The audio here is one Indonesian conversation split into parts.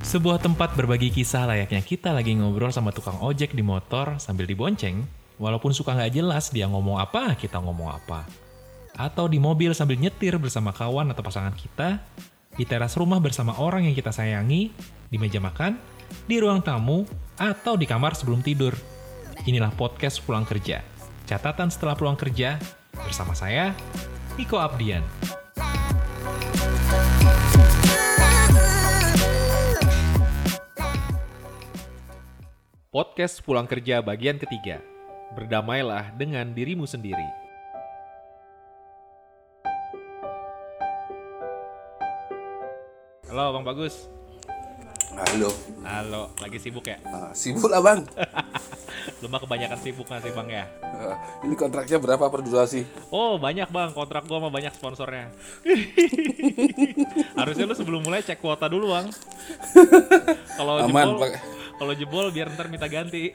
Sebuah tempat berbagi kisah layaknya kita lagi ngobrol sama tukang ojek di motor sambil dibonceng. Walaupun suka nggak jelas dia ngomong apa, kita ngomong apa. Atau di mobil sambil nyetir bersama kawan atau pasangan kita. Di teras rumah bersama orang yang kita sayangi. Di meja makan, di ruang tamu, atau di kamar sebelum tidur. Inilah podcast pulang kerja. Catatan setelah pulang kerja bersama saya, Niko Abdian. Podcast Pulang Kerja bagian ketiga. Berdamailah dengan dirimu sendiri. Halo Bang Bagus. Halo, Halo, lagi sibuk ya? Ah, sibuk lah bang. Lu mah kebanyakan sibuk nggak sih Bang ya? Ah, ini kontraknya berapa per durasi? Oh banyak Bang, kontrak gua mah banyak sponsornya. Harusnya lu sebelum mulai cek kuota dulu Bang. Kalau jebol, kalau jebol biar ntar minta ganti.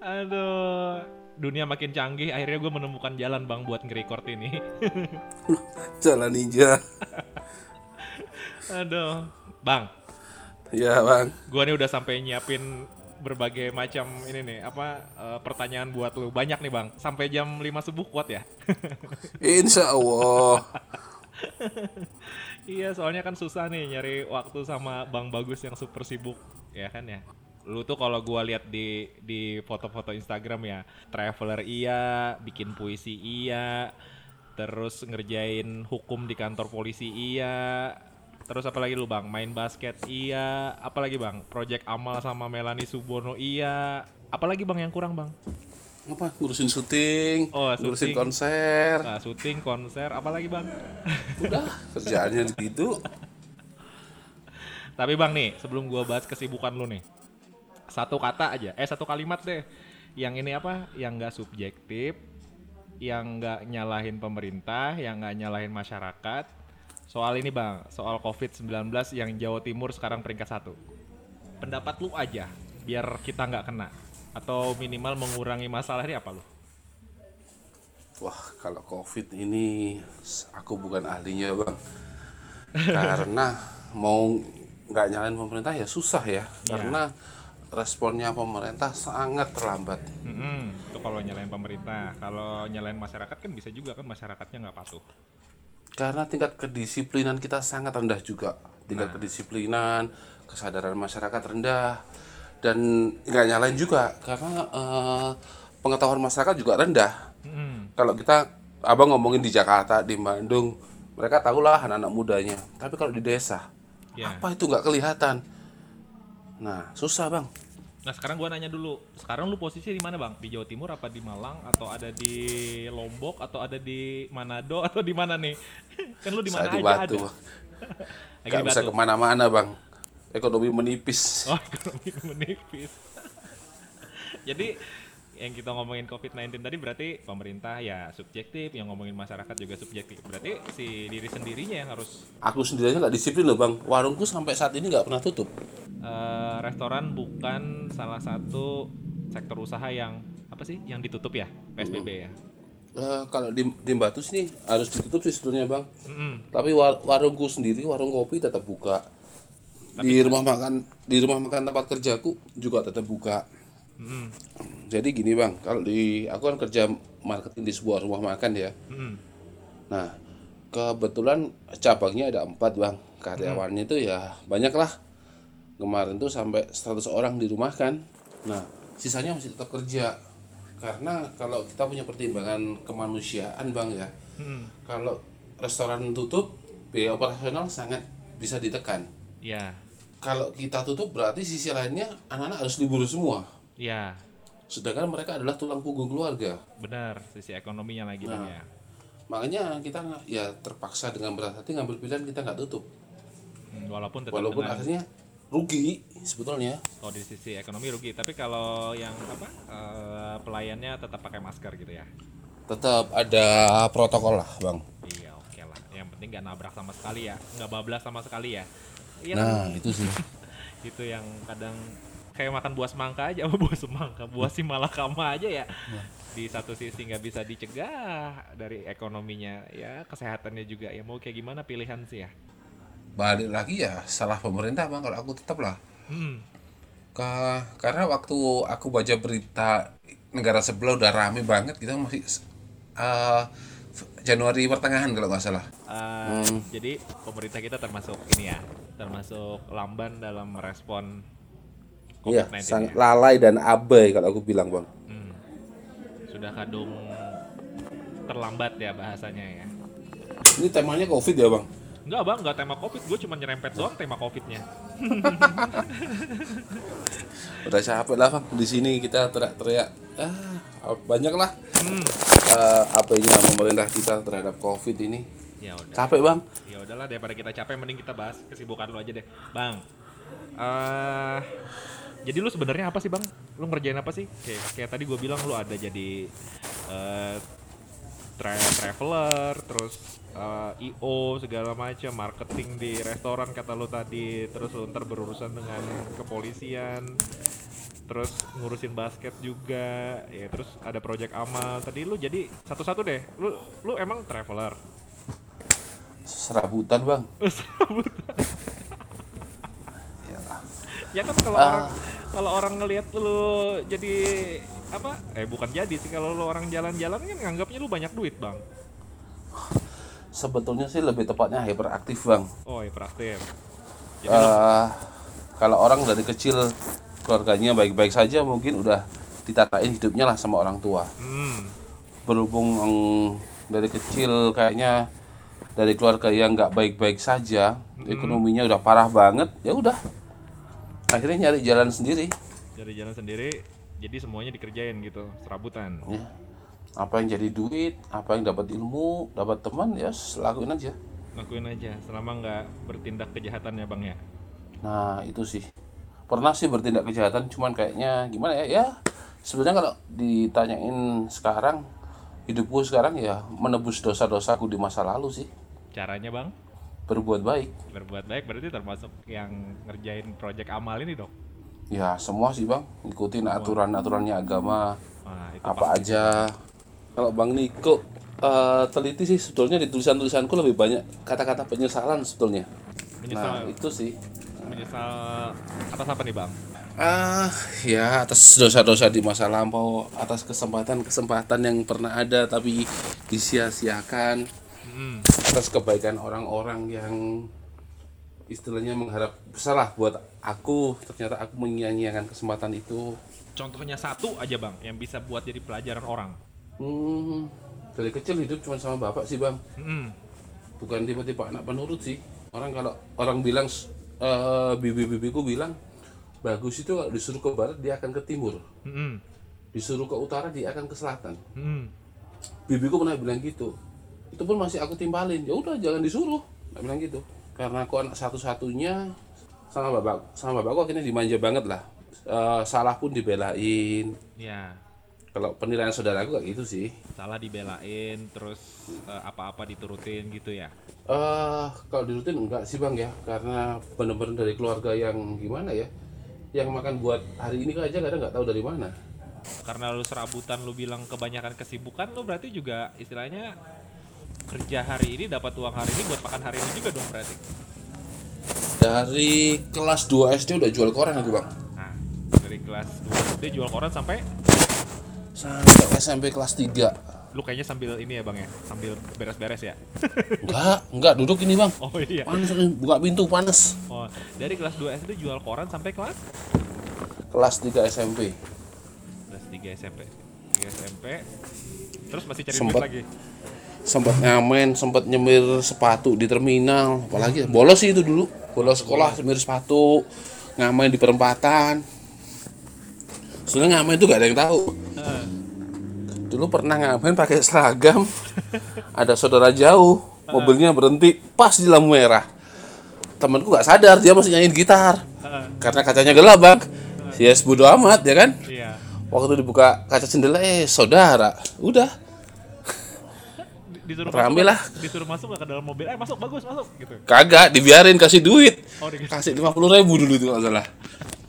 Aduh, dunia makin canggih. Akhirnya gue menemukan jalan bang buat nge-record ini. Jalan ninja. Aduh, bang, Ya bang. gue nih udah sampai nyiapin berbagai macam ini nih apa eh, pertanyaan buat lu. Banyak nih bang. Sampai jam 5 subuh kuat ya? Insya Allah. iya soalnya kan susah nih nyari waktu sama bang bagus yang super sibuk ya kan ya? Lu tuh kalau gua lihat di di foto-foto Instagram ya traveler iya bikin puisi iya terus ngerjain hukum di kantor polisi iya terus apalagi lu bang? Main basket? Iya. Apalagi bang? Project amal sama Melanie Subono? Iya. Apalagi bang yang kurang bang? Apa? Ngurusin syuting, Oh, ngurusin syuting. konser. nah, syuting konser. Apalagi bang? Udah, kerjaannya gitu. Tapi bang nih, sebelum gua bahas kesibukan lu nih, satu kata aja, eh satu kalimat deh, yang ini apa, yang nggak subjektif, yang nggak nyalahin pemerintah, yang nggak nyalahin masyarakat. Soal ini bang, soal COVID-19 yang Jawa Timur sekarang peringkat satu. Pendapat lu aja, biar kita nggak kena, atau minimal mengurangi masalah ini apa lu? Wah, kalau COVID ini aku bukan ahlinya bang. Karena mau nggak nyalain pemerintah ya susah ya. Karena responnya pemerintah sangat terlambat. Mm-mm, itu kalau nyalain pemerintah, kalau nyalain masyarakat kan bisa juga kan masyarakatnya nggak patuh. Karena tingkat kedisiplinan kita sangat rendah juga. Tingkat kedisiplinan, kesadaran masyarakat rendah. Dan nggak nyalain juga karena eh, pengetahuan masyarakat juga rendah. Mm-mm. Kalau kita abang ngomongin di Jakarta, di Bandung, mereka tahulah anak-anak mudanya. Tapi kalau di desa, Ya. apa itu nggak kelihatan? Nah, susah bang. Nah sekarang gua nanya dulu, sekarang lu posisi di mana bang? Di Jawa Timur apa di Malang atau ada di Lombok atau ada di Manado atau di mana nih? kan lu di mana aja Batu. ada. Di bisa ke mana-mana bang. Ekonomi menipis. Oh ekonomi menipis. Jadi yang kita ngomongin COVID-19 tadi berarti pemerintah ya subjektif, yang ngomongin masyarakat juga subjektif. Berarti si diri sendirinya yang harus Aku sendiri aja nggak disiplin loh bang. Warungku sampai saat ini nggak pernah tutup. eh, restoran bukan salah satu sektor usaha yang apa sih yang ditutup ya PSBB ya. Eh, kalau di, di Batu sini harus ditutup sih sebetulnya bang. Mm-mm. Tapi war- warungku sendiri, warung kopi tetap buka. Di rumah makan, di rumah makan tempat kerjaku juga tetap buka. Mm-mm. Jadi gini bang, kalau di aku kan kerja marketing di sebuah rumah makan ya. Mm-mm. Nah kebetulan cabangnya ada empat bang, karyawannya itu ya banyak lah. Kemarin tuh sampai 100 orang dirumahkan. Nah sisanya masih tetap kerja. Karena kalau kita punya pertimbangan kemanusiaan bang ya, Mm-mm. kalau restoran tutup, biaya operasional sangat bisa ditekan. Ya, Kalau kita tutup berarti sisi lainnya anak-anak harus libur semua. Ya, Sedangkan mereka adalah tulang punggung keluarga. benar sisi ekonominya lagi Nah. ya. Makanya kita ya terpaksa dengan berat hati ngambil pilihan kita nggak tutup. Hmm, Walaupun tetap Walaupun dengan akhirnya rugi sebetulnya. kalau di sisi ekonomi rugi, tapi kalau yang apa eh, pelayannya tetap pakai masker gitu ya. Tetap ada protokol lah, Bang. Iya, oke lah. Yang penting nggak nabrak sama sekali ya, nggak bablas sama sekali ya. Iya kan? Nah, itu sih. itu yang kadang kayak makan buah semangka aja, buah semangka, buah si malakama aja ya. Di satu sisi nggak bisa dicegah dari ekonominya, ya kesehatannya juga. Ya mau kayak gimana pilihan sih ya. balik lagi ya salah pemerintah bang kalau aku tetap lah. Hmm. Ka- karena waktu aku baca berita negara sebelah udah rame banget kita masih eh, Januari pertengahan kalau nggak salah. Uh, Jadi pemerintah kita termasuk ini ya, termasuk lamban dalam merespon Iya, COVID-19 sangat ya. lalai dan abai kalau aku bilang bang. Hmm. Sudah kadung terlambat ya bahasanya ya. Ini temanya COVID ya bang? Enggak bang, enggak tema covid, gue cuma nyerempet doang tema covidnya. Udah capek lah bang. Di sini kita teriak-teriak. Ah, banyak lah Hmm. eh, apanya pemerintah kita terhadap COVID ini. Ya udah. Capek bang. Ya udahlah daripada kita capek mending kita bahas kesibukan lu aja deh. Bang. eh jadi lu sebenarnya apa sih, Bang? Lu ngerjain apa sih? Kayak kayak tadi gue bilang lu ada jadi eh tra- traveler, terus eh, IO segala macam, marketing di restoran kata lu tadi, terus lu ntar berurusan dengan kepolisian. Terus ngurusin basket juga, ya terus ada project amal. Tadi lu jadi satu-satu deh. Lu lu emang traveler. Serabutan bang. ya kan kalau orang kalau orang ngelihat lu jadi apa? Eh bukan jadi sih kalau lu orang jalan-jalan kan nganggapnya lu banyak duit bang. Sebetulnya sih lebih tepatnya hyperaktif bang. oh ya jadi lu- Eh, kalau orang dari kecil keluarganya baik-baik saja mungkin udah ditatain hidupnya lah sama orang tua. hmm, berhubung mm, dari kecil kayaknya dari keluarga yang nggak baik-baik saja ekonominya udah parah banget ya udah akhirnya nyari jalan sendiri. Jadi jalan sendiri jadi semuanya dikerjain gitu serabutan. Ya apa yang jadi duit apa yang dapat ilmu dapat teman ya lakuin aja. Lakuin aja selama nggak bertindak kejahatan ya bang ya? Nah itu sih. Pernah sih bertindak kejahatan cuman kayaknya gimana ya? Ya sebenarnya kalau ditanyain sekarang hidupku sekarang ya menebus dosa-dosaku di masa lalu sih. Caranya bang berbuat baik. Berbuat baik berarti termasuk yang ngerjain project amal ini dong Ya semua sih bang, ikutin aturan-aturannya agama. Wah, itu apa aja. Kalau Bang Niko eh, teliti sih sebetulnya di tulisan-tulisanku lebih banyak kata-kata penyesalan sebetulnya. Nah menyesal itu sih. menyesal atas apa nih bang? Ah ya atas dosa-dosa di masa lampau, atas kesempatan-kesempatan yang pernah ada tapi disia-siakan, Hmm. atas kebaikan orang-orang yang istilahnya mengharap salah buat aku ternyata aku menyia-nyiakan kesempatan itu Contohnya satu aja bang, yang bisa buat jadi pelajaran orang. Hmm, dari kecil hidup cuma sama bapak sih bang, Hmm. bukan tipe-tipe anak penurut sih. Orang kalau orang bilang, eh bibi-bibiku bilang, bagus itu kalau disuruh ke barat dia akan ke timur, Hmm. disuruh ke utara dia akan ke selatan. Hmm. Bibiku pernah bilang gitu, itu pun masih aku timpalin. Ya udah jangan disuruh, Nggak bilang gitu. Karena aku anak satu-satunya sama bapak, sama bapakku akhirnya dimanja banget lah. Eh, salah pun dibelain. Ya, Kalau penilaian saudaraku kayak gitu sih. salah dibelain, terus eh, apa-apa diturutin gitu ya. Eh, kalau dirutin enggak sih bang ya, karena bener-bener dari keluarga yang gimana ya, yang makan buat hari ini aja kadang nggak tahu dari mana. Karena lu serabutan, lu bilang kebanyakan kesibukan, lu berarti juga istilahnya kerja hari ini dapat uang hari ini buat makan hari ini juga dong berarti. Dari kelas 2 SD udah jual koran aku bang, Nah, dari kelas 2 SD jual koran sampai sampai SMP kelas 3 lu kayaknya sambil ini ya bang ya, sambil beres-beres ya. Enggak, enggak duduk ini bang. Oh iya. Panas buka pintu panas. Oh, dari kelas 2 SD jual koran sampai kelas Kelas 3 SMP. kelas 3 SMP. 3 SMP. Terus masih cari Sempet. duit lagi. Sempat ngamen, sempat nyemir sepatu di terminal, apalagi bolos sih itu dulu. Bolos sekolah nyemir sepatu, ngamen di perempatan. Sebenarnya ngamen itu gak ada yang tahu. Dulu pernah ngamen pakai seragam, ada saudara jauh, mobilnya berhenti pas di lampu merah. Temanku nggak sadar dia masih nyanyiin gitar, karena kacanya gelap bang. Ya bodo amat ya kan. Iya. Waktu dibuka kaca jendela, eh saudara, udah Disuruh Rame masuk, lah. Disuruh masuk ke dalam mobil. Eh masuk bagus masuk gitu. kagak dibiarin kasih duit, Oh dikasih. kasih lima puluh ribu dulu itu nggak salah.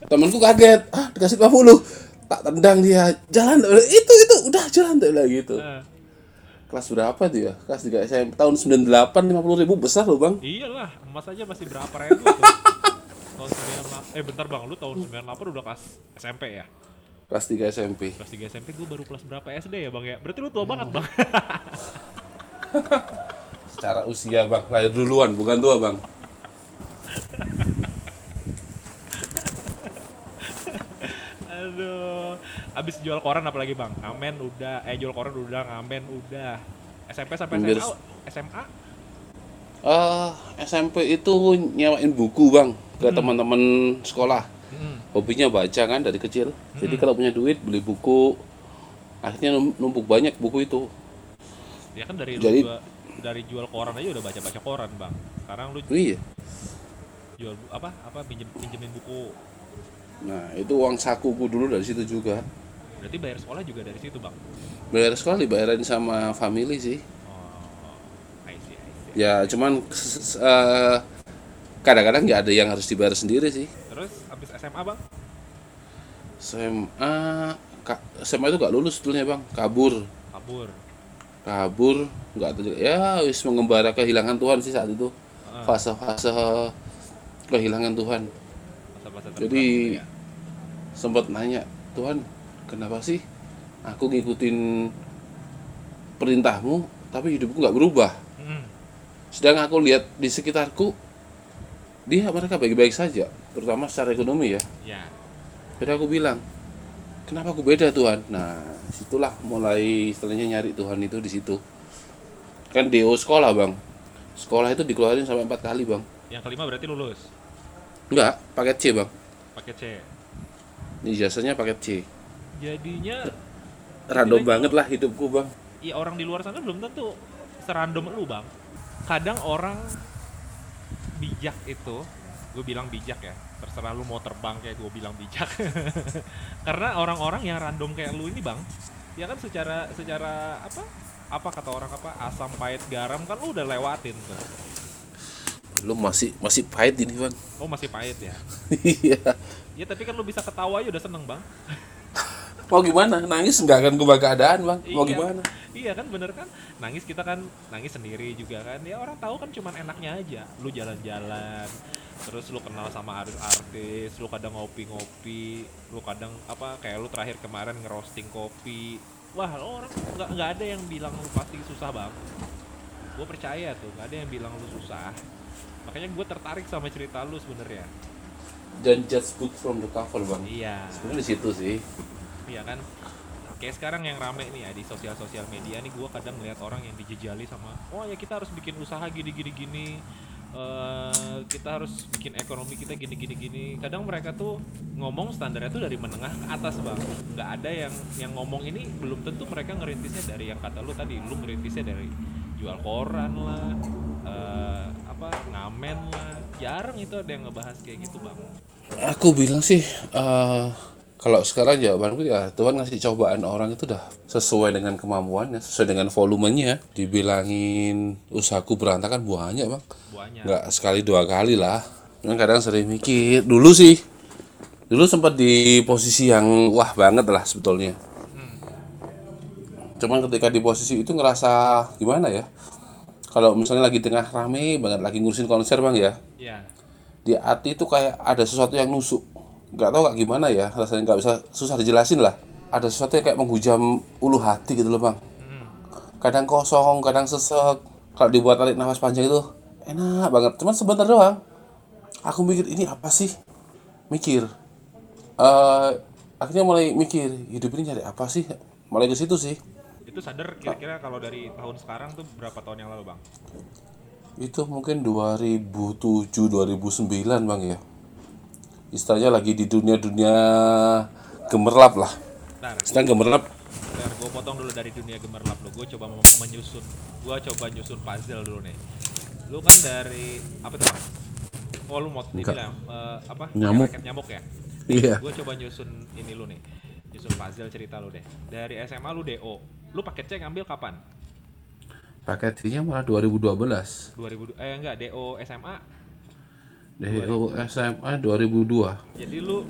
temanku kaget ah dikasih 50 tak tendang dia jalan itu itu udah jalan dia bilang gitu Eh, kelas berapa tuh ya kelas 3 SMP tahun 98 50 ribu besar loh bang iyalah, emas aja masih berapa ribu tuh. tahun 98, eh bentar bang, lu tahun 98 udah kelas SMP ya? kelas 3 SMP Kelas 3 SMP gue baru kelas berapa SD ya bang ya? Berarti lu tua banget bang. secara usia bang. Lahir duluan bukan tua bang. Aduh, abis jual koran apalagi bang? Ngamen udah, eh jual koran udah, ngamen udah. SMP sampai SMA, SMA? Eh SMP itu nyewain buku bang ke teman-teman sekolah. Hmm. hobinya baca kan dari kecil. Jadi kalau punya duit beli buku. Akhirnya num- numpuk banyak buku itu Ya kan dari Jadi- lu juga, dari jual koran aja udah baca-baca koran bang. Sekarang lu iya jual apa? Apa pinjem pinjemin buku? nah itu uang sakuku dulu dari situ juga Berarti bayar sekolah juga dari situ bang? bayar sekolah dibayarin sama family sih Oh, I see, I see. ya cuman eh, kadang-kadang nggak ada yang harus dibayar sendiri sih Terus abis SMA bang? SMA SMA itu gak lulus sebetulnya bang kabur Kabur. Kabur nggak tahu ya wis mengembara kehilangan Tuhan sih saat itu Ah. fase-fase kehilangan Tuhan Masa-masa Jadi ya. sempat nanya Tuhan kenapa sih aku ngikutin perintahmu tapi hidupku nggak berubah Hmm. sedang aku lihat di sekitarku dia mereka baik-baik saja terutama secara ekonomi ya Ya. jadi aku bilang kenapa aku beda Tuhan? Nah situlah mulai istilahnya nyari Tuhan itu di situ. Kan DO sekolah bang. Sekolah itu dikeluarin sampai empat kali bang. Yang kelima berarti lulus. enggak paket C bang. Paket C. ini jasanya paket C. Jadinya random Jadi- banget lah hidupku bang. Ya orang di luar sana belum tentu serandom lu bang. Kadang orang bijak itu gue bilang bijak ya terserah lu mau terbang kayak gue bilang bijak. Karena orang-orang yang random kayak lu ini bang ya kan secara secara apa apa kata orang apa asam pahit garam kan lu udah lewatin tuh lu masih masih pahit ini bang. Oh masih pahit ya? Iya. Ya tapi kan lu bisa ketawa aja udah seneng bang. Mau gimana? Nangis nggak akan kubah keadaan bang. Mau Iya. gimana? Iya kan bener kan? Nangis kita kan nangis sendiri juga kan. Ya orang tahu kan cuman enaknya aja. Lu jalan-jalan terus lu kenal sama artis-artis lu kadang ngopi-ngopi lu kadang apa kayak lu terakhir kemarin ngerosting kopi. Wah lo orang nggak nggak ada yang bilang lu pasti susah bang. Gue percaya tuh nggak ada yang bilang lu susah. Makanya gue tertarik sama cerita lu sebenarnya. Dan judge book from the cover bang. Iya. Sebenarnya di situ sih. Iya kan? Kayak sekarang yang rame nih ya di sosial-sosial media nih gue kadang ngeliat orang yang dijejali sama oh ya kita harus bikin usaha gini gini gini eh kita harus bikin ekonomi kita gini gini gini. Kadang mereka tuh ngomong standarnya tuh dari menengah ke atas bang. Nggak ada yang yang ngomong ini belum tentu mereka ngerintisnya dari yang kata lu tadi. Lu ngerintisnya dari jual koran lah eh, apa ngamen lah. Jarang itu ada yang ngebahas kayak gitu bang. Aku bilang sih eh kalau sekarang jawabanku ya Tuhan ngasih cobaan orang itu udah sesuai dengan kemampuannya sesuai dengan volumenya. Dibilangin usahaku berantakan banyak bang. Nggak sekali dua kali lah. Cuman kadang sering mikir. Dulu sih dulu sempat di posisi yang wah banget lah sebetulnya. Cuman ketika di posisi itu ngerasa gimana ya? Kalau misalnya lagi tengah rame banget lagi ngurusin konser bang ya. Ya di hati itu kayak ada sesuatu yang nusuk nggak tahu kayak gimana ya rasanya nggak bisa susah dijelasin lah. Ada sesuatu yang kayak menghujam ulu hati gitu loh bang. Kadang kosong kadang sesek. Kalau dibuat tarik nafas panjang itu enak banget. Cuman sebentar doang aku mikir ini apa sih? Mikir. Eh akhirnya mulai mikir hidup ini nyari apa sih? Mulai ke situ sih. Itu sadar kira-kira kalau dari tahun sekarang tuh berapa tahun yang lalu bang? Itu mungkin 2007 2009 bang ya istilahnya lagi di dunia-dunia gemerlap lah sedang gemerlap ntar gue potong dulu dari dunia gemerlap lo. Gue coba mau menyusun. Gue coba nyusun puzzle dulu nih. Lu kan dari apa tuh? Oh lu mau dibilang eh, apa? Nyamuk. Raket nyamuk ya? iya Gue coba nyusun ini lu nih. Nyusun puzzle cerita lu deh. Dari SMA lu DO. Lu paket C ngambil kapan? paket C-nya malah 2012 2000 eh enggak DO SMA DO SMA 2002 Jadi lu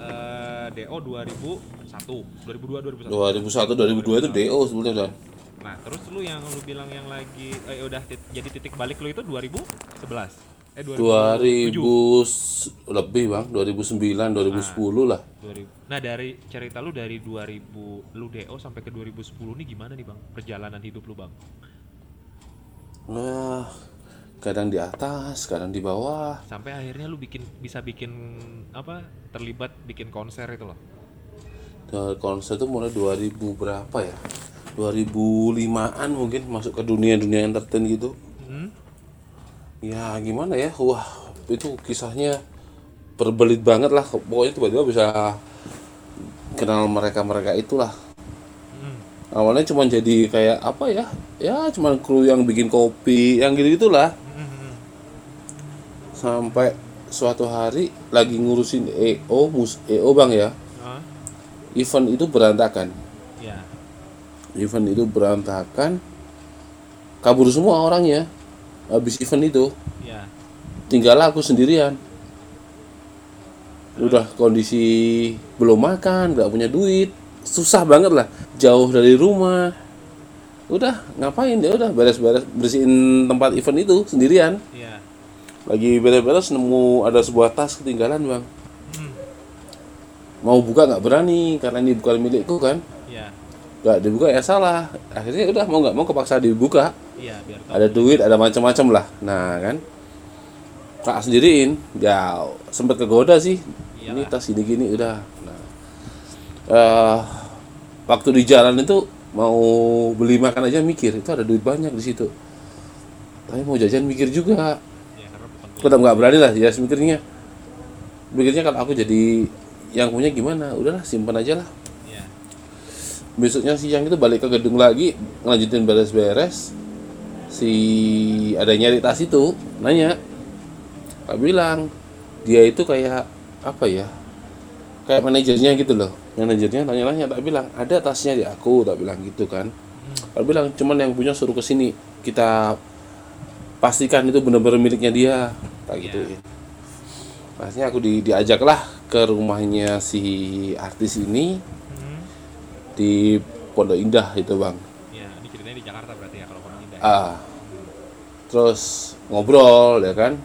eh, DO 2001, 2002 2001. 2001 2002 itu DO sebetulnya Dan. Nah, terus lu yang lu bilang yang lagi eh udah tit- jadi titik balik lu itu 2011. Eh 2000 2007. lebih bang 2009 2010 lah 2000. Nah, dari cerita lu dari 2000 lu DO sampai ke 2010 nih gimana nih, Bang? Perjalanan hidup lu, Bang? nah kadang di atas kadang di bawah Sampai akhirnya lu bikin bisa bikin apa? Terlibat bikin konser itu loh. Dari konser itu mulai 2000 berapa ya 2005an mungkin masuk ke dunia dunia entertain gitu Hmm? ya gimana ya wah itu kisahnya berbelit banget lah pokoknya tiba-tiba bisa kenal mereka mereka itulah Hmm. awalnya cuma jadi kayak apa ya ya cuma kru yang bikin kopi yang gitu gitulah. Sampai suatu hari lagi ngurusin EO mus EO bang ya. Ah, event itu berantakan. Ya. event itu berantakan. Kabur semua orangnya habis event itu. Ya. tinggal aku sendirian. Udah kondisi belum makan nggak punya duit. Susah banget lah jauh dari rumah. Udah ngapain ya? Udah beres-beres bersihin tempat event itu sendirian. Ya. Lagi beres-beres nemu ada sebuah tas ketinggalan bang. Hmm. mau buka nggak berani karena ini bukan milikku kan? Ya. nggak dibuka ya salah. Akhirnya udah mau nggak mau kepaksa dibuka. Iya, biar tahu. ada duit ada macam-macam lah. Nah kan? Tak sendiriin. Ya sempet kegoda sih. Ini Iyalah. tas gini gini udah. Nah. Eh, waktu di jalan itu mau beli makan aja mikir. Itu ada duit banyak di situ. Tapi mau jajan mikir juga Ya, karena bukan punya. Tetap nggak berani lah ya mikirnya. Mikirnya kalau aku jadi yang punya gimana? Udahlah simpan aja lah. Ya. besoknya siang itu balik ke gedung lagi ngelanjutin beres-beres. Si ada nyari tas itu nanya. Tak bilang dia itu kayak apa ya kayak manajernya gitu loh. Manajernya tanya-tanya tak bilang ada tasnya di aku? Tak bilang gitu kan. Tak bilang cuman yang punya suruh ke sini kita pastikan itu benar-benar miliknya dia. Tak gitu Akhirnya aku di, diajak lah ke rumahnya si artis ini Hmm. di Pondok Indah itu bang. Ya, ini ceritanya di Jakarta berarti ya kalau Pondok Indah. ah. Terus ngobrol ya kan?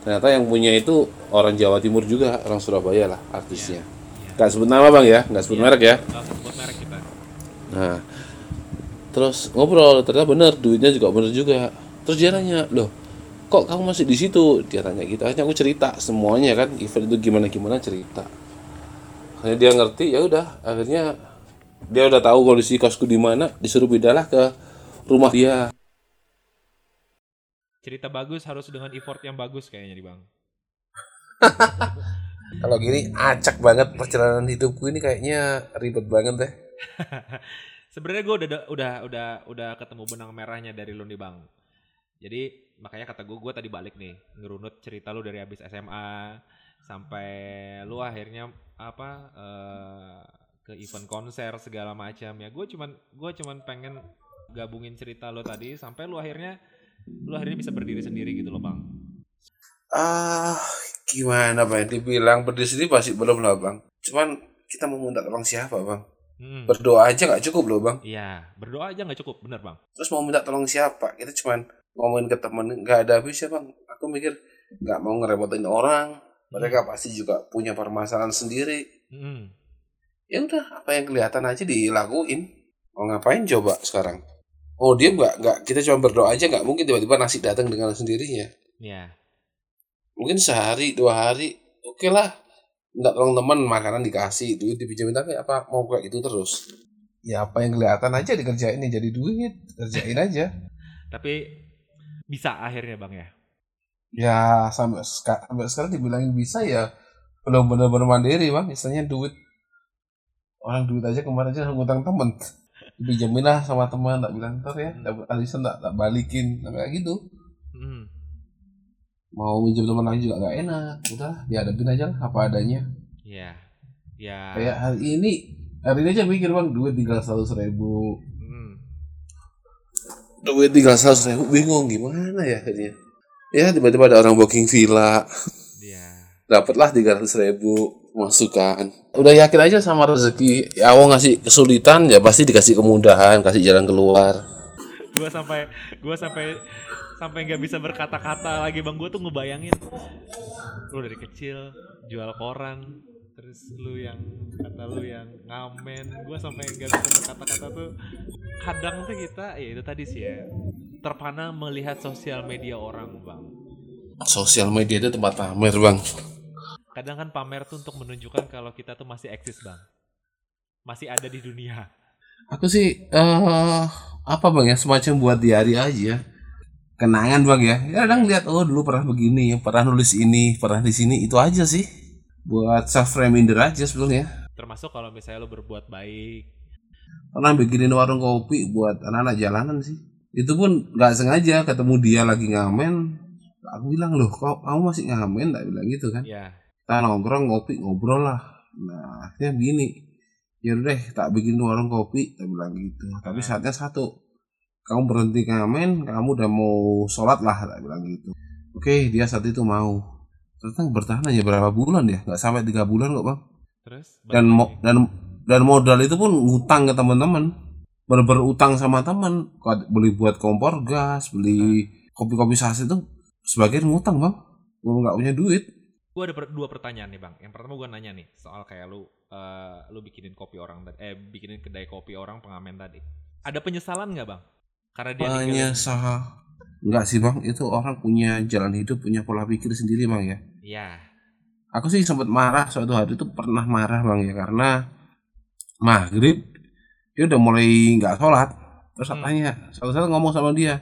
Ternyata yang punya itu orang Jawa Timur juga orang Surabaya lah artisnya. Nggak sebut nama bang ya? Nggak sebut merek ya? Sebut merek kita. nah. Terus ngobrol ternyata bener duitnya juga bener juga terus dia nanya loh kok kamu masih di situ? Dia tanya gitu. Akhirnya aku cerita semuanya kan event itu gimana gimana cerita. Akhirnya dia ngerti ya udah akhirnya dia udah tahu kondisi kosku di mana disuruh pindahlah ke rumah dia. Cerita bagus harus dengan effort yang bagus kayaknya nih bang. kalau gini acak banget perjalanan hidupku ini kayaknya ribet banget deh. Sebenarnya gue udah udah udah udah ketemu benang merahnya dari lu nih bang. Jadi makanya kata gue gue tadi balik nih ngerunut cerita lu dari habis SMA sampai lu akhirnya apa eh, ke event konser segala macam ya. Gue cuman gue cuman pengen gabungin cerita lu tadi sampai lu akhirnya lu akhirnya bisa berdiri sendiri gitu loh bang. ah gimana bang dibilang berdiri sendiri pasti belum lah bang cuman kita mau minta tolong siapa bang Hmm. berdoa aja nggak cukup loh bang Iya berdoa aja nggak cukup bener bang. terus mau minta tolong siapa kita cuman ngomongin ke temen nggak ada habisnya bang. Aku mikir nggak mau ngerepotin orang. Mereka pasti juga punya permasalahan sendiri. Hmm. ya udah apa yang kelihatan aja dilakuin. Mau ngapain coba sekarang? Oh dia nggak nggak kita cuma berdoa aja nggak mungkin tiba-tiba nasi datang dengan sendirinya. Ya. mungkin sehari dua hari oke lah. Minta tolong teman makanan dikasih duit dipinjemin tapi apa mau kayak gitu terus? Ya apa yang kelihatan aja dikerjain yang jadi duit kerjain aja. Tapi bisa akhirnya bang ya. ya sampai seka- sampai sekarang dibilangin bisa ya belum benar-benar mandiri bang misalnya duit orang duit aja kemarin aja ngutang temen dipinjemin lah sama teman tak bilang ntar ya dapat alisan tak tak balikin kayak gitu Hmm. mau minjem teman lagi juga nggak enak udah dihadapin aja lah apa adanya Ya. Ya. kayak hari ini hari ini aja mikir bang duit tinggal seratus ribu Hmm. Duit tinggal seratus ribu bingung gimana ya akhirnya? Ya tiba-tiba ada orang booking villa. Iya. dapatlah tiga ratus ribu masukan. Udah yakin aja sama rezeki. Ya Allah ngasih kesulitan ya pasti dikasih kemudahan kasih jalan keluar. Gua sampai gua sampai sampai nggak bisa berkata-kata lagi. Bang gue tuh ngebayangin lu dari kecil jual koran terus lu yang kata lu yang ngamen. Gue sampai nggak bisa berkata-kata tuh kadang tuh kita ya itu tadi sih ya terpana melihat sosial media orang bang. Sosial media itu tempat pamer bang. Kadang kan pamer tuh untuk menunjukkan kalau kita tuh masih eksis bang. Masih ada di dunia. Aku sih eh apa bang ya semacam buat diary aja. Kenangan bang ya. Ya kadang lihat oh dulu pernah begini pernah nulis ini pernah di sini itu aja sih. Buat self reminder aja sebetulnya termasuk kalau misalnya lu berbuat baik pernah bikinin warung kopi buat anak-anak jalanan sih. Itu pun nggak sengaja ketemu dia lagi ngamen. Aku bilang loh kok kamu masih ngamen? Tak bilang gitu kan. Ya kita nongkrong ngopi ngobrol lah. Nah akhirnya begini ya deh tak bikin warung kopi tak bilang gitu. Tapi Ah. saatnya satu. Kamu berhenti ngamen kamu udah mau sholat lah tak bilang gitu. Oke dia saat itu mau. Ternyata bertahan aja berapa bulan ya? Nggak sampai tiga bulan kok bang. Terus? Dan lagi. dan dan modal itu pun ngutang ke teman-teman bener utang sama teman beli buat kompor gas beli kopi-kopi saset itu sebagian ngutang bang gue nggak punya duit gue ada per- dua pertanyaan nih bang. Yang pertama gue nanya nih soal kayak lu eh, lu bikinin kopi orang tadi, eh bikinin kedai kopi orang pengamen tadi. Ada penyesalan nggak bang? Karena dia sah nggak sih bang itu orang punya jalan hidup punya pola pikir sendiri bang ya Iya. aku sih sempat marah suatu hari itu pernah marah bang ya karena maghrib dia udah mulai nggak sholat. Terus Hmm. hmm. tanya satu saat ngomong sama dia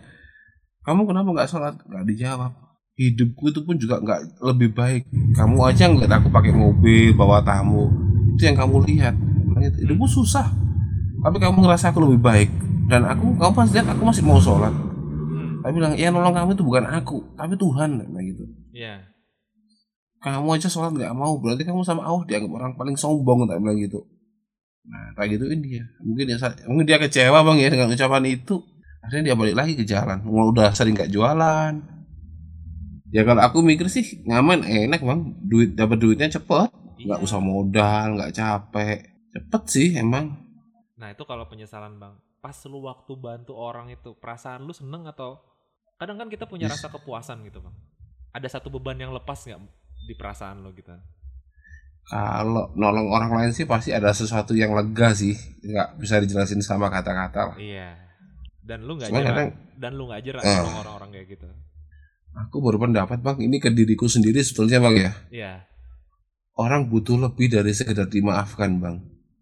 kamu kenapa nggak sholat? Nggak dijawab. Hidupku itu pun juga nggak lebih baik. Kamu aja ngeliat aku pakai mobil bawa tamu itu yang kamu lihat. Gitu, hidupku susah. Tapi kamu ngerasa aku lebih baik. Dan aku kamu pasti lihat aku masih mau sholat. Hmm. tapi bilang ya nolong kamu itu bukan aku tapi Tuhan. Nah gitu. Iya. kamu aja sholat nggak mau berarti kamu sama Allah dianggap orang paling sombong tak bilang gitu nah kayak gituin dia mungkin dia mungkin dia kecewa bang ya dengan ucapan itu akhirnya dia balik lagi ke jalan Mau udah sering nggak jualan ya kalau aku mikir sih ngamen enak bang duit dapat duitnya cepet nggak Iya. usah modal nggak capek cepet sih emang Nah itu kalau penyesalan bang. Pas lu waktu bantu orang itu perasaan lu seneng atau kadang kan kita punya Yes. rasa kepuasan gitu bang. Ada satu beban yang lepas nggak di perasaan lo gitu? Kalau nolong orang lain sih pasti ada sesuatu yang lega sih nggak bisa dijelasin sama kata-kata lah Iya. Dan lu nggak jerah. kadang Dan lu nggak jerah Eh. nolong orang-orang kayak gitu. aku berpendapat bang ini ke diriku sendiri sebetulnya bang ya Iya. orang butuh lebih dari sekedar dimaafkan bang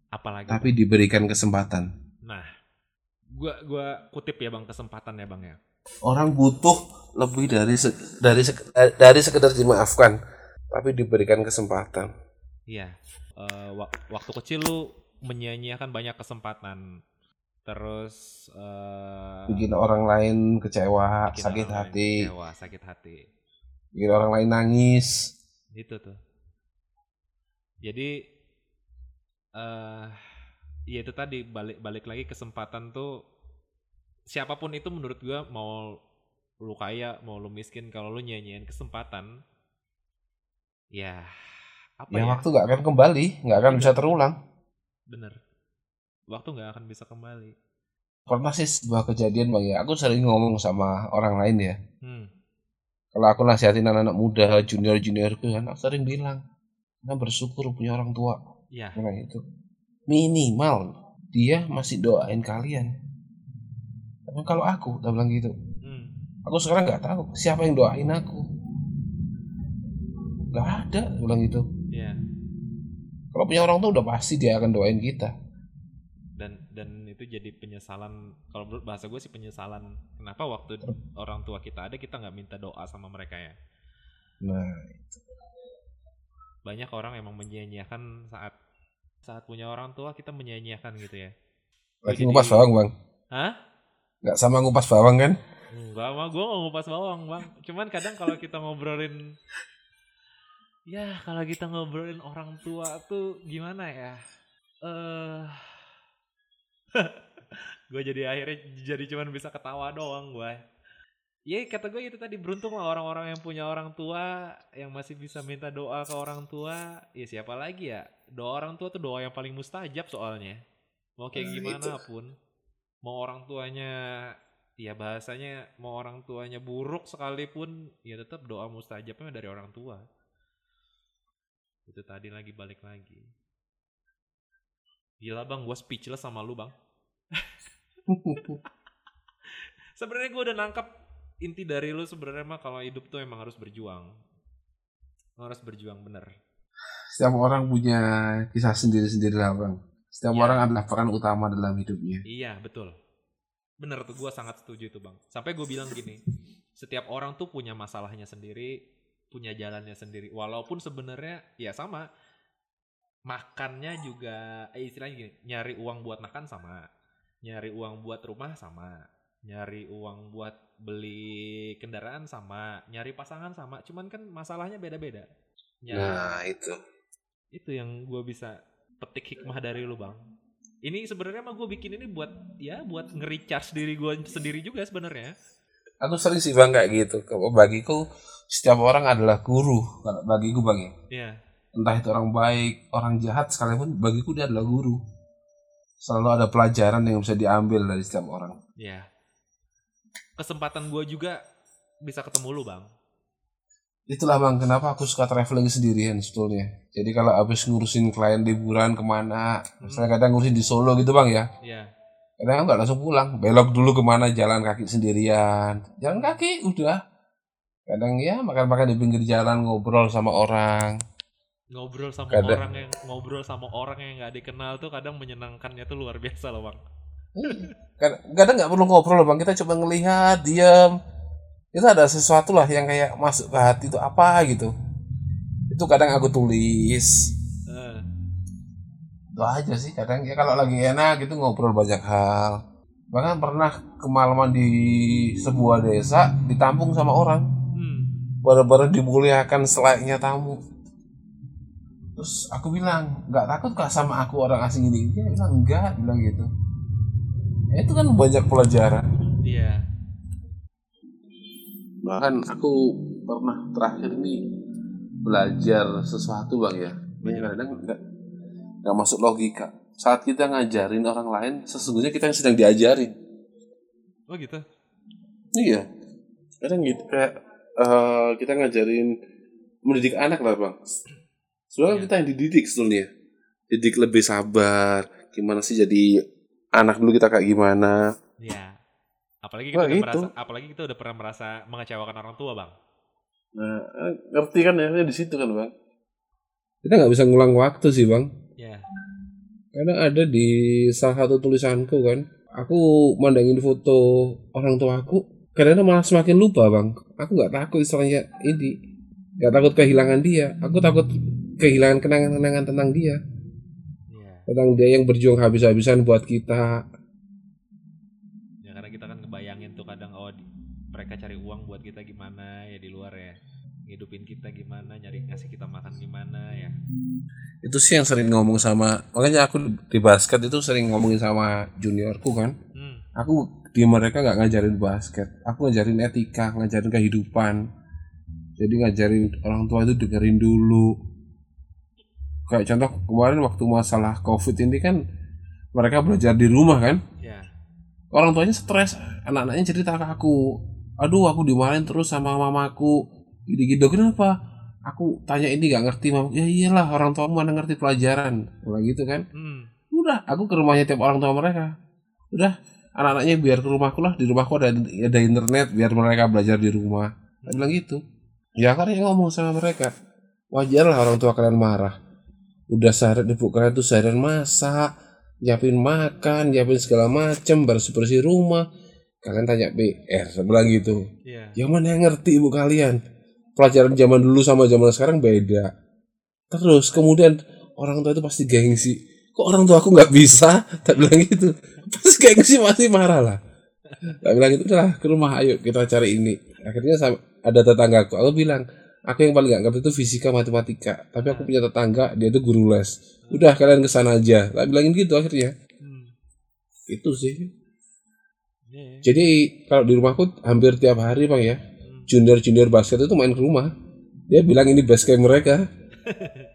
Apalagi. tapi Bang? diberikan kesempatan Nah, gua gua kutip ya bang kesempatan ya bang ya. orang butuh lebih dari se- dari sek- eh, dari sekedar dimaafkan tapi diberikan kesempatan Iya. Wak- waktu kecil lu menyia-nyiakan banyak kesempatan. Terus eh bikin orang lain kecewa bikin sakit orang lain hati kecewa, sakit hati. bikin orang lain nangis Itu tuh. Jadi eh ya itu tadi balik balik lagi kesempatan tuh siapa pun itu menurut gua mau lu kaya mau lu miskin kalau lu nyanyiin kesempatan ya apa ya ya, waktu nggak akan kembali nggak akan bisa terulang bener waktu nggak akan bisa kembali pernah sih sebuah kejadian bang ya aku sering ngomong sama orang lain ya hmm. kalau aku nasihatin anak-anak muda junior juniorku kan aku sering bilang kita bersyukur punya orang tua ya Nah itu minimal dia masih doain kalian. Tapi kalau aku, tak bilang gitu. hmm. Aku sekarang nggak tahu siapa yang doain aku. Gak ada, bilang gitu. Ya Kalau punya orang tuh udah pasti dia akan doain kita. dan dan itu jadi penyesalan kalau menurut bahasa gue sih penyesalan kenapa waktu orang tua kita ada kita nggak minta doa sama mereka ya Nah, banyak orang emang menyia-nyiakan saat saat punya orang tua kita menyia-nyiakan gitu ya lagi Jadi- ngupas bawang bang. Hah? Nggak sama ngupas bawang kan? Enggak mah gue nggak ngupas bawang bang cuman kadang kalau kita ngobrolin ya kalau kita ngobrolin orang tua tuh gimana ya eh gue jadi akhirnya jadi cuman bisa ketawa doang gue Ya kata gue itu tadi beruntung lah orang-orang yang punya orang tua yang masih bisa minta doa ke orang tua. Ya siapa lagi ya? Doa orang tua tuh doa yang paling mustajab soalnya. Mau kayak Nah, gimana itu. pun. Mau orang tuanya ya bahasanya mau orang tuanya buruk sekalipun ya tetap doa mustajabnya dari orang tua. Itu tadi lagi balik lagi. Gila bang, gue speechless sama lu bang. Sebenarnya gue udah nangkap inti dari lu sebenarnya mah kalau hidup tuh emang harus berjuang. Lu harus berjuang bener. Setiap orang punya kisah sendiri-sendiri lah bang. Setiap Iya. orang adalah peran utama dalam hidupnya. Iya betul. Bener tuh gue sangat setuju itu bang. Sampai gue bilang gini, setiap orang tuh punya masalahnya sendiri, punya jalannya sendiri. Walaupun sebenarnya ya sama, makannya juga, eh, istilahnya gini, nyari uang buat makan sama, nyari uang buat rumah sama, nyari uang buat beli kendaraan sama, nyari pasangan sama. Cuman kan masalahnya beda-beda. Nyari- Nah itu. itu yang gue bisa petik hikmah dari lu bang ini sebenarnya mah gue bikin ini buat ya buat nge-recharge diri gue sendiri juga sebenarnya Aku sering sih bang kayak gitu. Bagiku setiap orang adalah guru. Kalau bagiku bang ya. ya Entah itu orang baik, orang jahat sekalipun bagiku dia adalah guru. Selalu ada pelajaran yang bisa diambil dari setiap orang. ya kesempatan gue juga bisa ketemu lu bang Itulah bang kenapa aku suka traveling sendirian sebetulnya. Jadi kalau habis ngurusin klien liburan ke mana, misalnya kadang ngurusin di Solo gitu bang ya. ya Kadang nggak langsung pulang, belok dulu ke mana jalan kaki sendirian. Jalan kaki udah. Kadang ya makan-makan di pinggir jalan ngobrol sama orang. ngobrol sama Kadang- orang yang ngobrol sama orang yang nggak dikenal tuh kadang menyenangkannya tuh luar biasa loh bang Kadang kadang nggak perlu ngobrol loh bang, kita cuma ngelihat, diam. Itu ada sesuatu lah yang kayak masuk ke hati itu apa gitu. Itu kadang aku tulis. Eh, Itu aja sih kadang ya kalau lagi enak gitu ngobrol banyak hal. Bahkan pernah kemalaman di sebuah desa ditampung sama orang. Baru-baru dimuliakan selayaknya tamu. Terus aku bilang, nggak takut kah sama aku orang asing ini? Dia bilang enggak, bilang gitu. Ya, itu kan banyak pelajaran. iya Bahkan aku pernah terakhir ini belajar sesuatu bang ya. Ini kadang nggak nggak masuk logika. Saat kita ngajarin orang lain, sesungguhnya kita yang sedang diajarin. oh gitu Iya. Kadang gitu kayak eh, kita ngajarin mendidik anak lah bang. Sebenarnya Iya. kita yang dididik sebetulnya. Didik lebih sabar. Gimana sih jadi anak dulu kita kayak gimana? Iya. Apalagi kita Wah, udah gitu. merasa, apalagi kita udah pernah merasa mengecewakan orang tua, bang. Nah, eh, ngerti kan ya di situ kan bang. Kita nggak bisa ngulang waktu sih bang. Ya. Kadang ada di salah satu tulisanku kan, aku mandangin foto orang tua aku, kadang malah semakin lupa bang. Aku nggak takut istilahnya ini, nggak takut kehilangan dia. Aku takut kehilangan kenangan-kenangan tentang dia, Iya. tentang dia yang berjuang habis-habisan buat kita. Ya karena kita kan ngebayangin tuh kadang oh mereka cari uang buat kita gimana ya di luar ya. Ngidupin kita gimana, nyari ngasih kita makan gimana ya. Itu sih yang sering ngomong sama, makanya aku di basket itu sering ngomongin sama juniorku kan. Hmm. Aku di mereka nggak ngajarin basket, aku ngajarin etika, ngajarin kehidupan. Jadi ngajarin orang tua itu dengerin dulu. Kayak contoh kemarin waktu masalah covid ini kan mereka belajar di rumah kan. Ya. Orang tuanya stres, anak-anaknya cerita ke aku, aduh aku dimarahin terus sama mamaku, gitu-gitu kenapa? Aku tanya ini nggak ngerti mama, ya iyalah orang tua mana ngerti pelajaran, Bilang gitu kan Hmm. udah aku ke rumahnya tiap orang tua mereka udah anak-anaknya biar ke rumahku lah di rumahku ada ada internet biar mereka belajar di rumah. Saya bilang gitu. Ya karena yang ngomong sama mereka wajar lah orang tua kalian marah. Udah seharian ibu kalian tuh seharian masak nyiapin makan nyiapin segala macem bersih bersih rumah. Kalian tanya PR saya bilang gitu. Iya. yang mana yang ngerti ibu kalian? Pelajaran zaman dulu sama zaman sekarang beda. Terus kemudian orang tua itu pasti gengsi kok orang tua aku nggak bisa? Tak bilang gitu. Pasti gengsi pasti marah lah. Tak bilang gitu udahlah ke rumah ayo kita cari ini. Akhirnya ada tetanggaku aku bilang aku yang paling nggak ngerti itu fisika matematika tapi aku punya tetangga dia itu guru les. Udah kalian ke sana aja. Tak bilangin gitu akhirnya. Hmm. itu sih. Iya, iya. Jadi kalau di rumahku hampir tiap hari bang ya, junior-junior basket itu main ke rumah. Dia bilang ini base camp mereka.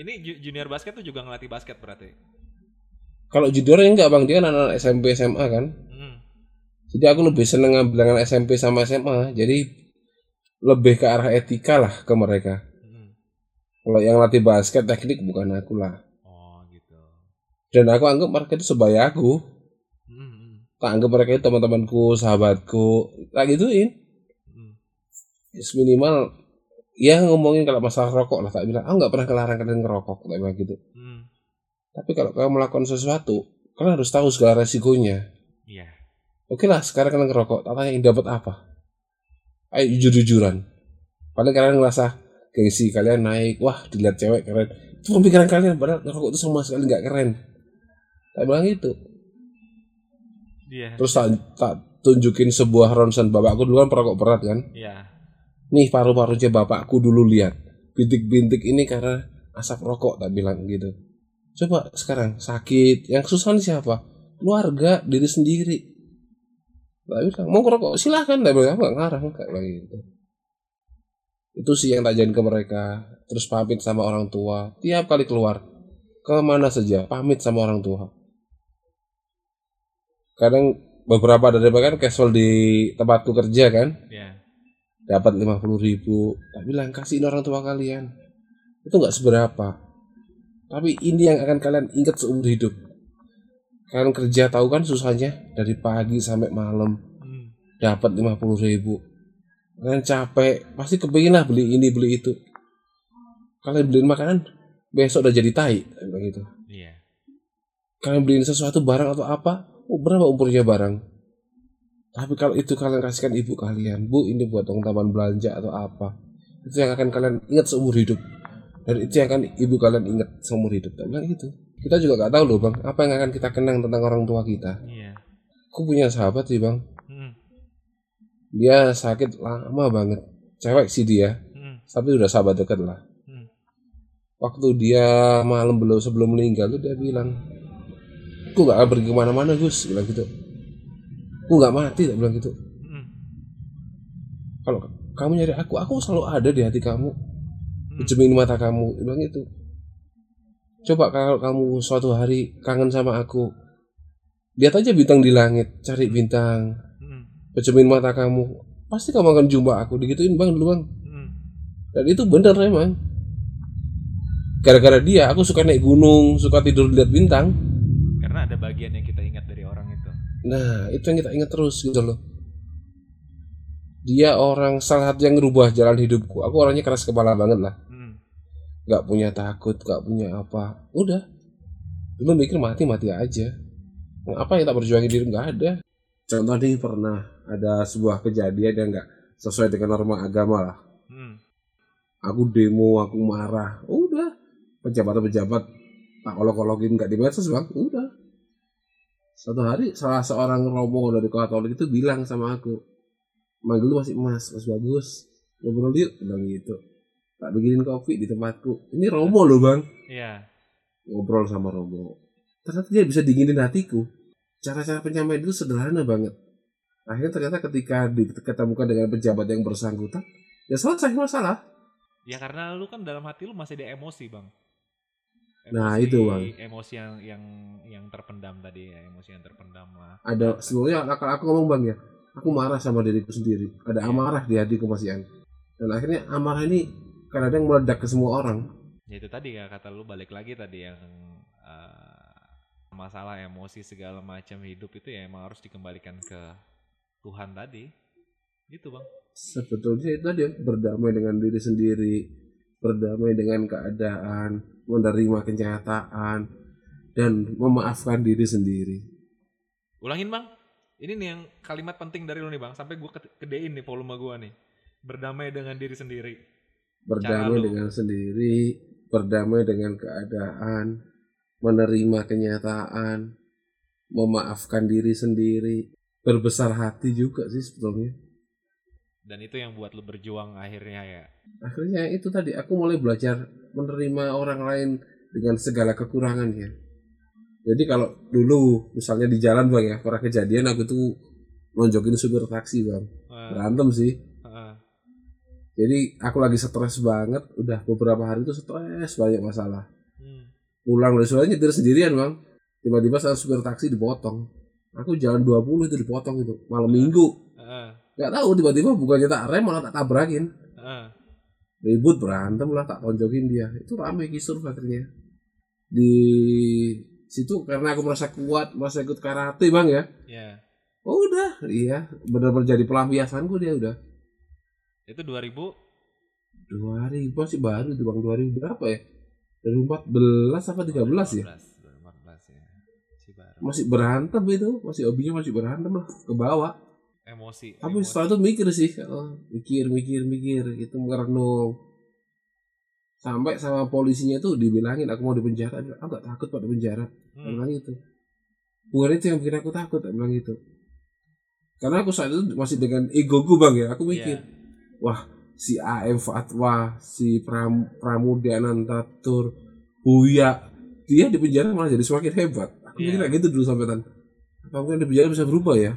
Ini ju- junior basket tuh juga ngelatih basket berarti. Kalau juniornya enggak bang, dia anak-anak SMP SMA kan. Hmm. Jadi aku lebih seneng ngambil anak SMP sama SMA. Jadi lebih ke arah etika lah ke mereka. Hmm. Kalau yang latih basket teknik bukan aku lah. Oh gitu. Dan aku anggap mereka itu sebaya aku. Hmm, hmm, Tak anggap mereka itu teman-temanku, sahabatku. Tak gituin. hmm. Yes, minimal ya ngomongin kalau masalah rokok lah tak bilang aku nggak pernah kelarang kalian ngerokok tak bilang gitu Hmm. tapi kalau kamu melakukan sesuatu kalian harus tahu segala resikonya Iya. oke lah sekarang kalian ngerokok tak tanya dapat apa ayo jujur-jujuran paling kalian ngerasa gengsi kalian naik wah dilihat cewek keren itu pemikiran kalian padahal ngerokok itu sama sekali nggak keren tak bilang gitu Iya. terus tak, tak tunjukin sebuah ronsen bapakku dulu kan perokok berat kan Iya. Nih paru-parunya bapakku dulu lihat. Bintik-bintik ini karena asap rokok tak bilang gitu. Coba sekarang sakit. Yang susah nih siapa? Keluarga diri sendiri. Tak bilang mau ngerokok? Silahkan. Tak bilang apa? Ngarang. Kayak gitu. Itu sih yang tak ke mereka. Terus pamit sama orang tua. Tiap kali keluar ke mana saja pamit sama orang tua. Kadang beberapa dari mereka kan casual di tempatku kerja kan. Iya. Dapat 50 ribu. Tak bilang kasihin orang tua kalian. Itu nggak seberapa. Tapi ini yang akan kalian ingat seumur hidup. Kalian kerja tahu kan susahnya? Dari pagi sampai malam. Hmm. dapat 50 ribu. Kalian capek pasti kepingin lah beli ini beli itu. Kalian beliin makanan besok udah jadi tai tak bilang gitu. Iya. kalian beliin sesuatu barang atau apa oh, berapa umurnya barang tapi kalau itu kalian kasihkan ibu kalian bu ini buat uang taman belanja atau apa itu yang akan kalian ingat seumur hidup. Dan itu yang akan ibu kalian ingat seumur hidup. Tak bilang gitu. Kita juga gak tahu loh bang apa yang akan kita kenang tentang orang tua kita. Iya. aku punya sahabat sih bang. Hmm. dia sakit lama banget. Cewek sih dia. Hmm. tapi udah sahabat dekat lah. Hmm. waktu dia malam belum sebelum meninggal tuh dia bilang aku gak akan pergi ke mana-mana Gus bilang gitu aku gak mati tak bilang gitu. Hmm. kalau kamu nyari aku aku selalu ada di hati kamu. Hmm. mata kamu bilang gitu. Coba kalau kamu suatu hari kangen sama aku lihat aja bintang di langit cari bintang. Hmm. pejemin mata kamu pasti kamu akan jumpa aku. Digituin bang dulu bang. Hmm. dan itu bener emang gara-gara dia aku suka naik gunung suka tidur lihat bintang. Karena ada bagian yang kita nah itu yang kita ingat terus gitu loh. Dia orang salah satu yang ngerubah jalan hidupku. Aku orangnya keras kepala banget lah. Hmm. nggak punya takut nggak punya apa. Udah. Dulu mikir mati mati aja apa yang tak berjuangin diri nggak ada. Contoh nih pernah ada sebuah kejadian yang nggak sesuai dengan norma agama lah. Hmm. aku demo aku marah. Udah. Pejabat-pejabat tak olok-olokin nggak di medsos bang. Udah satu hari salah seorang romo dari Katolik itu bilang sama aku manggil lu masih emas mas bagus. Ngobrol yuk bilang gitu. Tak bikinin kopi di tempatku. Ini romo loh bang. Iya. ngobrol sama romo ternyata dia bisa dinginin hatiku. Cara-cara penyampaian itu sederhana banget. Akhirnya ternyata ketika diketemukan dengan pejabat yang bersangkutan ya selesai masalah. Ya karena lu kan dalam hati lu masih ada emosi, Bang. Nah, itu, Bang. Emosi yang yang yang terpendam tadi ya, emosi yang terpendam lah. ada sebenarnya akal aku ngomong bang ya aku marah sama diriku sendiri ada amarah di hatiku Mas Ian dan akhirnya amarah ini kadang-kadang meledak ke semua orang Ya itu tadi ya kata lu balik lagi tadi yang eh, masalah emosi segala macam hidup itu ya emang harus dikembalikan ke Tuhan tadi. Gitu, Bang. sebetulnya itu dia berdamai dengan diri sendiri berdamai dengan keadaan menerima kenyataan dan memaafkan diri sendiri Ulangin, Bang. Ini nih yang kalimat penting dari lu nih, Bang. Sampai gua ke- kedein nih volume gua nih. Berdamai dengan diri sendiri. berdamai lu. dengan sendiri berdamai dengan keadaan menerima kenyataan memaafkan diri sendiri berbesar hati juga sih sebetulnya Dan itu yang buat lu berjuang akhirnya ya. akhirnya itu tadi aku mulai belajar menerima orang lain dengan segala kekurangannya jadi kalau dulu misalnya di jalan bang ya pernah kejadian aku tuh nonjokin supir taksi bang Wah, berantem sih heeh. jadi aku lagi stres banget udah beberapa hari itu stres banyak masalah Hmm. pulang dari Surabaya nyetir sendirian bang tiba-tiba saat supir taksi dipotong aku jalan 20 itu dipotong itu malam minggu. Nggak tahu tiba-tiba bukannya tak rem malah tak tabrakin. Heeh. ribut berantem lah tak tonjokin dia. Itu rame kisur akhirnya. Di situ karena aku merasa kuat merasa ikut karate bang ya? Ya. oh udah. Iya benar-benar jadi pelampiasanku dia udah. Itu 2000 2000 masih baru itu bang. 2000 berapa ya? 2014 apa 13 ya? 14, 2014 ya. Si baru. masih berantem itu. Masih hobinya masih berantem lah ke bawah Emosi. tapi emosi. setelah itu mikir sih oh, mikir mikir mikir itu merenung sampai sama polisinya tuh dibilangin aku mau di penjara Dia bilang, aku gak takut pada penjara Dia Hmm. bilang itu bukan itu yang bikin aku takut Dia bilang itu karena aku saat itu masih dengan egoku bang ya aku mikir Iya. wah si AM Fatwa si Pram, Pramudia Nantatur Buya dia di penjara malah jadi semakin hebat aku Iya. mikir kayak gitu dulu sampai tan apa mungkin di penjara bisa berubah ya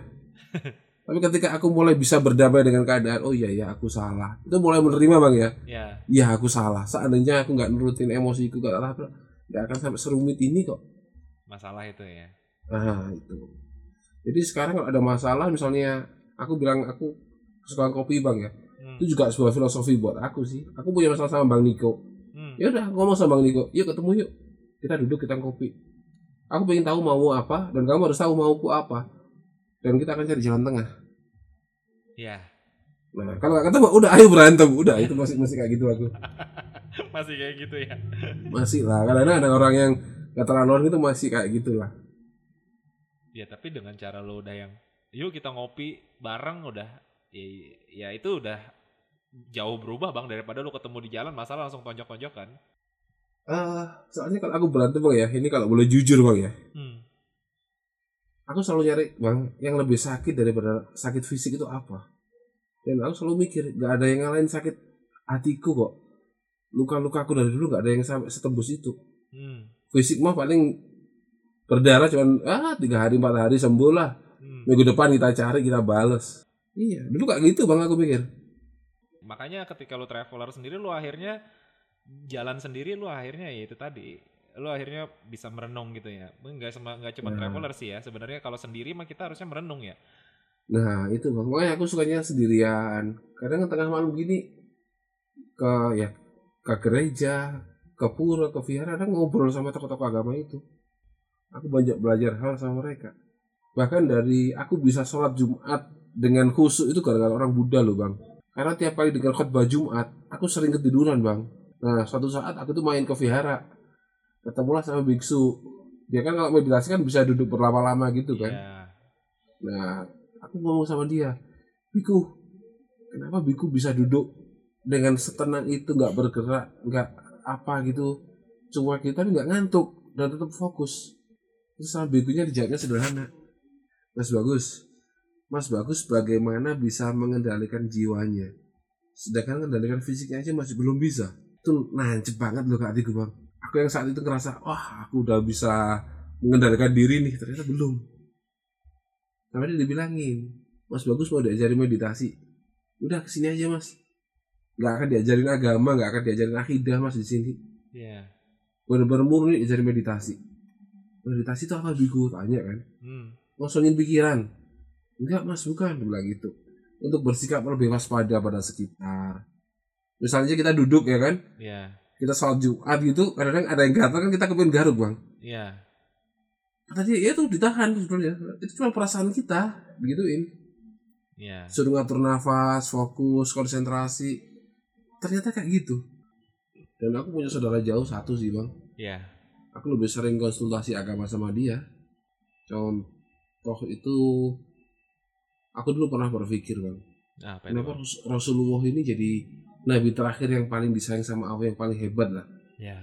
tapi ketika aku mulai bisa berdamai dengan keadaan oh iya ya aku salah. Itu mulai menerima bang ya? Ya. iya aku salah. Seandainya aku nggak nurutin emosiku gak apa nggak akan sampai serumit ini kok. Masalah itu ya. nah itu. Jadi sekarang kalau ada masalah misalnya aku bilang aku suka kopi bang ya. Hmm. itu juga sebuah filosofi buat aku sih. Aku punya masalah sama bang Niko. Hmm. ya udah ngomong sama bang Niko. Yuk ketemu yuk. Kita duduk kita ngopi aku pengen tahu mau apa dan kamu harus tahu mauku apa dan kita akan cari jalan tengah Ya. nah kalau nggak ketemu udah ayo berantem udah itu masih masih kayak gitu aku Masih kayak gitu ya. masih lah karena ada orang yang nggak terlalu itu masih kayak gitulah Ya tapi dengan cara lo udah yang yuk kita ngopi bareng udah ya, ya itu udah jauh berubah bang daripada lo ketemu di jalan masalah langsung tonjok-tonjokan. Eh, soalnya kalau aku berantem bang ya ini kalau boleh jujur bang ya Hmm. Aku selalu nyari bang yang lebih sakit daripada sakit fisik itu apa? Dan aku selalu mikir nggak ada yang ngalahin sakit hatiku kok. Luka-luka aku dari dulu nggak ada yang sampai setembus itu. Hmm. fisik mah paling berdarah cuman ah tiga hari empat hari sembuh lah. Hmm. minggu depan kita cari kita bales. Iya dulu kayak gitu bang aku mikir. Makanya ketika lo traveler sendiri lo akhirnya jalan sendiri lo akhirnya ya itu tadi lo akhirnya bisa merenung gitu ya. Enggak sama enggak cuma Nah. traveler sih ya. Sebenarnya kalau sendiri mah kita harusnya merenung ya. nah itu bang makanya aku sukanya sendirian kadang tengah malam gini ke ya ke gereja ke pura ke vihara kadang ngobrol sama tokoh-tokoh agama itu aku banyak belajar hal sama mereka bahkan dari aku bisa sholat Jumat dengan khusyuk itu gara-gara orang Buddha loh bang karena tiap kali dengar khutbah Jumat aku sering ketiduran bang nah suatu saat aku tuh main ke vihara ketemulah sama biksu dia kan kalau meditasi kan bisa duduk berlama-lama gitu kan Iya. Nah, aku ngomong sama dia, Biku, kenapa Biku bisa duduk dengan setenang itu, nggak bergerak, nggak apa gitu, cuma kita nggak ngantuk dan tetap fokus. Terus sama Bikunya dijawabnya sederhana, Mas Bagus, Mas Bagus bagaimana bisa mengendalikan jiwanya, sedangkan mengendalikan fisiknya aja masih belum bisa. Itu nancep banget loh kak hatiku bang. Aku yang saat itu ngerasa, wah aku udah bisa mengendalikan diri nih, ternyata belum. Sama dia dibilangin, Mas Bagus mau diajarin meditasi. Udah ke sini aja mas. Gak akan diajarin agama, gak akan diajarin akidah mas di sini. Iya. Bener-bener murni diajarin meditasi. Meditasi itu apa biku? Tanya kan. Hmm. Ngosongin pikiran. Enggak mas, bukan. Dia bilang gitu. Untuk bersikap lebih waspada pada sekitar. Misalnya kita duduk ya kan. Iya. Kita sholat Jumat gitu. Kadang-kadang ada yang gatal kan kita kepin garuk bang. Iya. Kata dia, ya itu ditahan sebenarnya. Itu cuma perasaan kita. Begituin. Iya. suruh ngatur nafas, fokus, konsentrasi. Ternyata kayak gitu. Dan aku punya saudara jauh satu sih bang. Iya. Aku lebih sering konsultasi agama sama dia. Contoh itu, aku dulu pernah berpikir bang, Nah, kenapa Ras- Rasulullah ini jadi nabi terakhir yang paling disayang sama Allah yang paling hebat lah. Iya.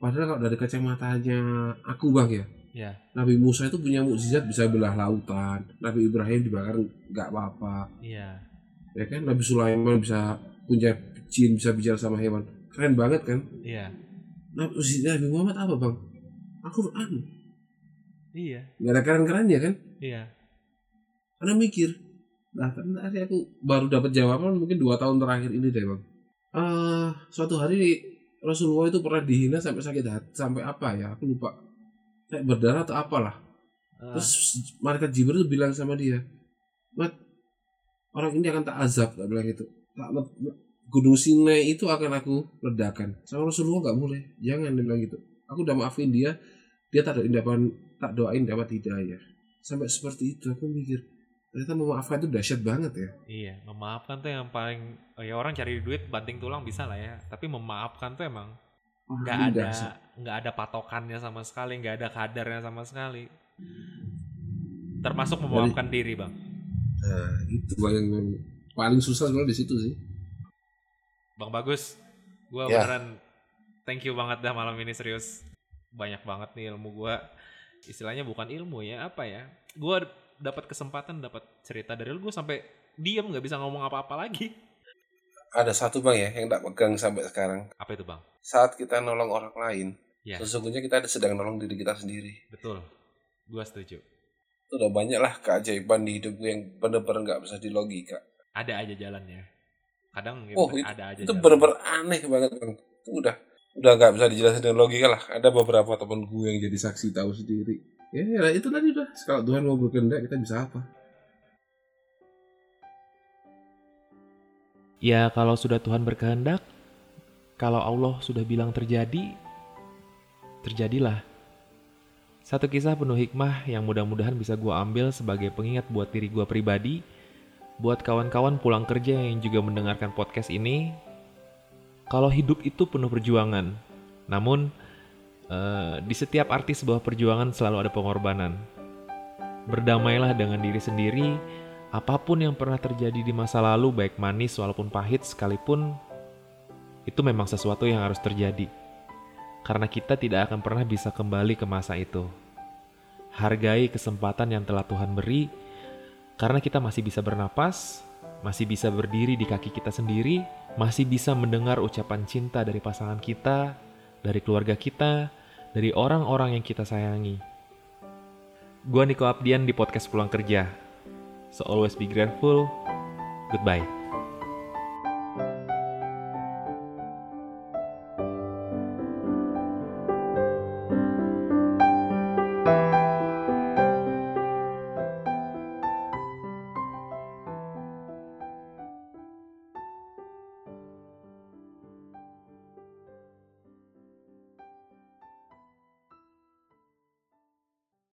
Padahal kalau dari kacamatanya aku bang ya, Iya. Nabi Musa itu punya mukjizat bisa belah lautan, Nabi Ibrahim dibakar nggak apa-apa, Iya. ya kan Nabi Sulaiman bisa punya jin bisa bicara sama hewan keren banget kan Iya. Nabi, Nabi Muhammad apa bang Al-Quran Iya. nggak ada keren-kerennya kan Iya. Anda mikir, nah ternyata aku baru dapat jawaban mungkin dua tahun terakhir ini deh bang. Eh suatu hari Rasulullah itu pernah dihina sampai sakit hati sampai apa ya? Aku lupa. Kayak berdarah atau apalah. Ah, Terus malaikat Jibril tuh bilang sama dia, Mat, orang ini akan tak azab, tak bilang gitu. Tak Gunung Sinai itu akan aku ledakan. Sama Rasulullah nggak boleh, jangan dia bilang gitu. Aku udah maafin dia, dia tak doain dapat tak doain dapat hidayah. Sampai seperti itu aku mikir, ternyata memaafkan itu dahsyat banget ya. iya, memaafkan tuh yang paling oh ya orang cari duit banting tulang bisa lah ya. Tapi memaafkan tuh emang nggak ada nggak ada patokannya sama sekali, nggak ada kadarnya sama sekali. Termasuk memaafkan diri bang. Nah, itu bang yang paling susah sebenarnya di situ sih. Bang bagus, gue Ya. beneran thank you banget dah malam ini serius. Banyak banget nih ilmu gue. Istilahnya bukan ilmu ya, apa ya? Gue dapat kesempatan dapat cerita dari lu, gue sampai diem nggak bisa ngomong apa-apa lagi. Ada satu bang ya yang tak pegang sampai sekarang. Apa itu bang? Saat kita nolong orang lain, Ya, sesungguhnya kita sedang nolong diri kita sendiri. betul. Gue setuju. udah banyak lah keajaiban di hidupku yang bener-bener nggak bisa dilogika. Ada aja jalannya. Kadang Oh itu, ada aja itu bener-bener aneh banget bang. Itu udah udah nggak bisa dijelasin dengan logika lah. Ada beberapa teman gue yang jadi saksi tahu sendiri. Ya, ya itu tadi udah. Kalau Tuhan mau berkehendak kita bisa apa? Ya kalau sudah Tuhan berkehendak, kalau Allah sudah bilang terjadi, terjadilah. Satu kisah penuh hikmah yang mudah-mudahan bisa gue ambil sebagai pengingat buat diri gue pribadi, buat kawan-kawan pulang kerja yang juga mendengarkan podcast ini. Kalau hidup itu penuh perjuangan, namun eh, di setiap arti sebuah perjuangan selalu ada pengorbanan. Berdamailah dengan diri sendiri, apa pun yang pernah terjadi di masa lalu, baik manis walaupun pahit sekalipun, itu memang sesuatu yang harus terjadi. Karena kita tidak akan pernah bisa kembali ke masa itu. Hargai kesempatan yang telah Tuhan beri, karena kita masih bisa bernapas, masih bisa berdiri di kaki kita sendiri, masih bisa mendengar ucapan cinta dari pasangan kita, dari keluarga kita, dari orang-orang yang kita sayangi. Gua Niko Abdian di podcast Pulang Kerja. So always be grateful. Goodbye.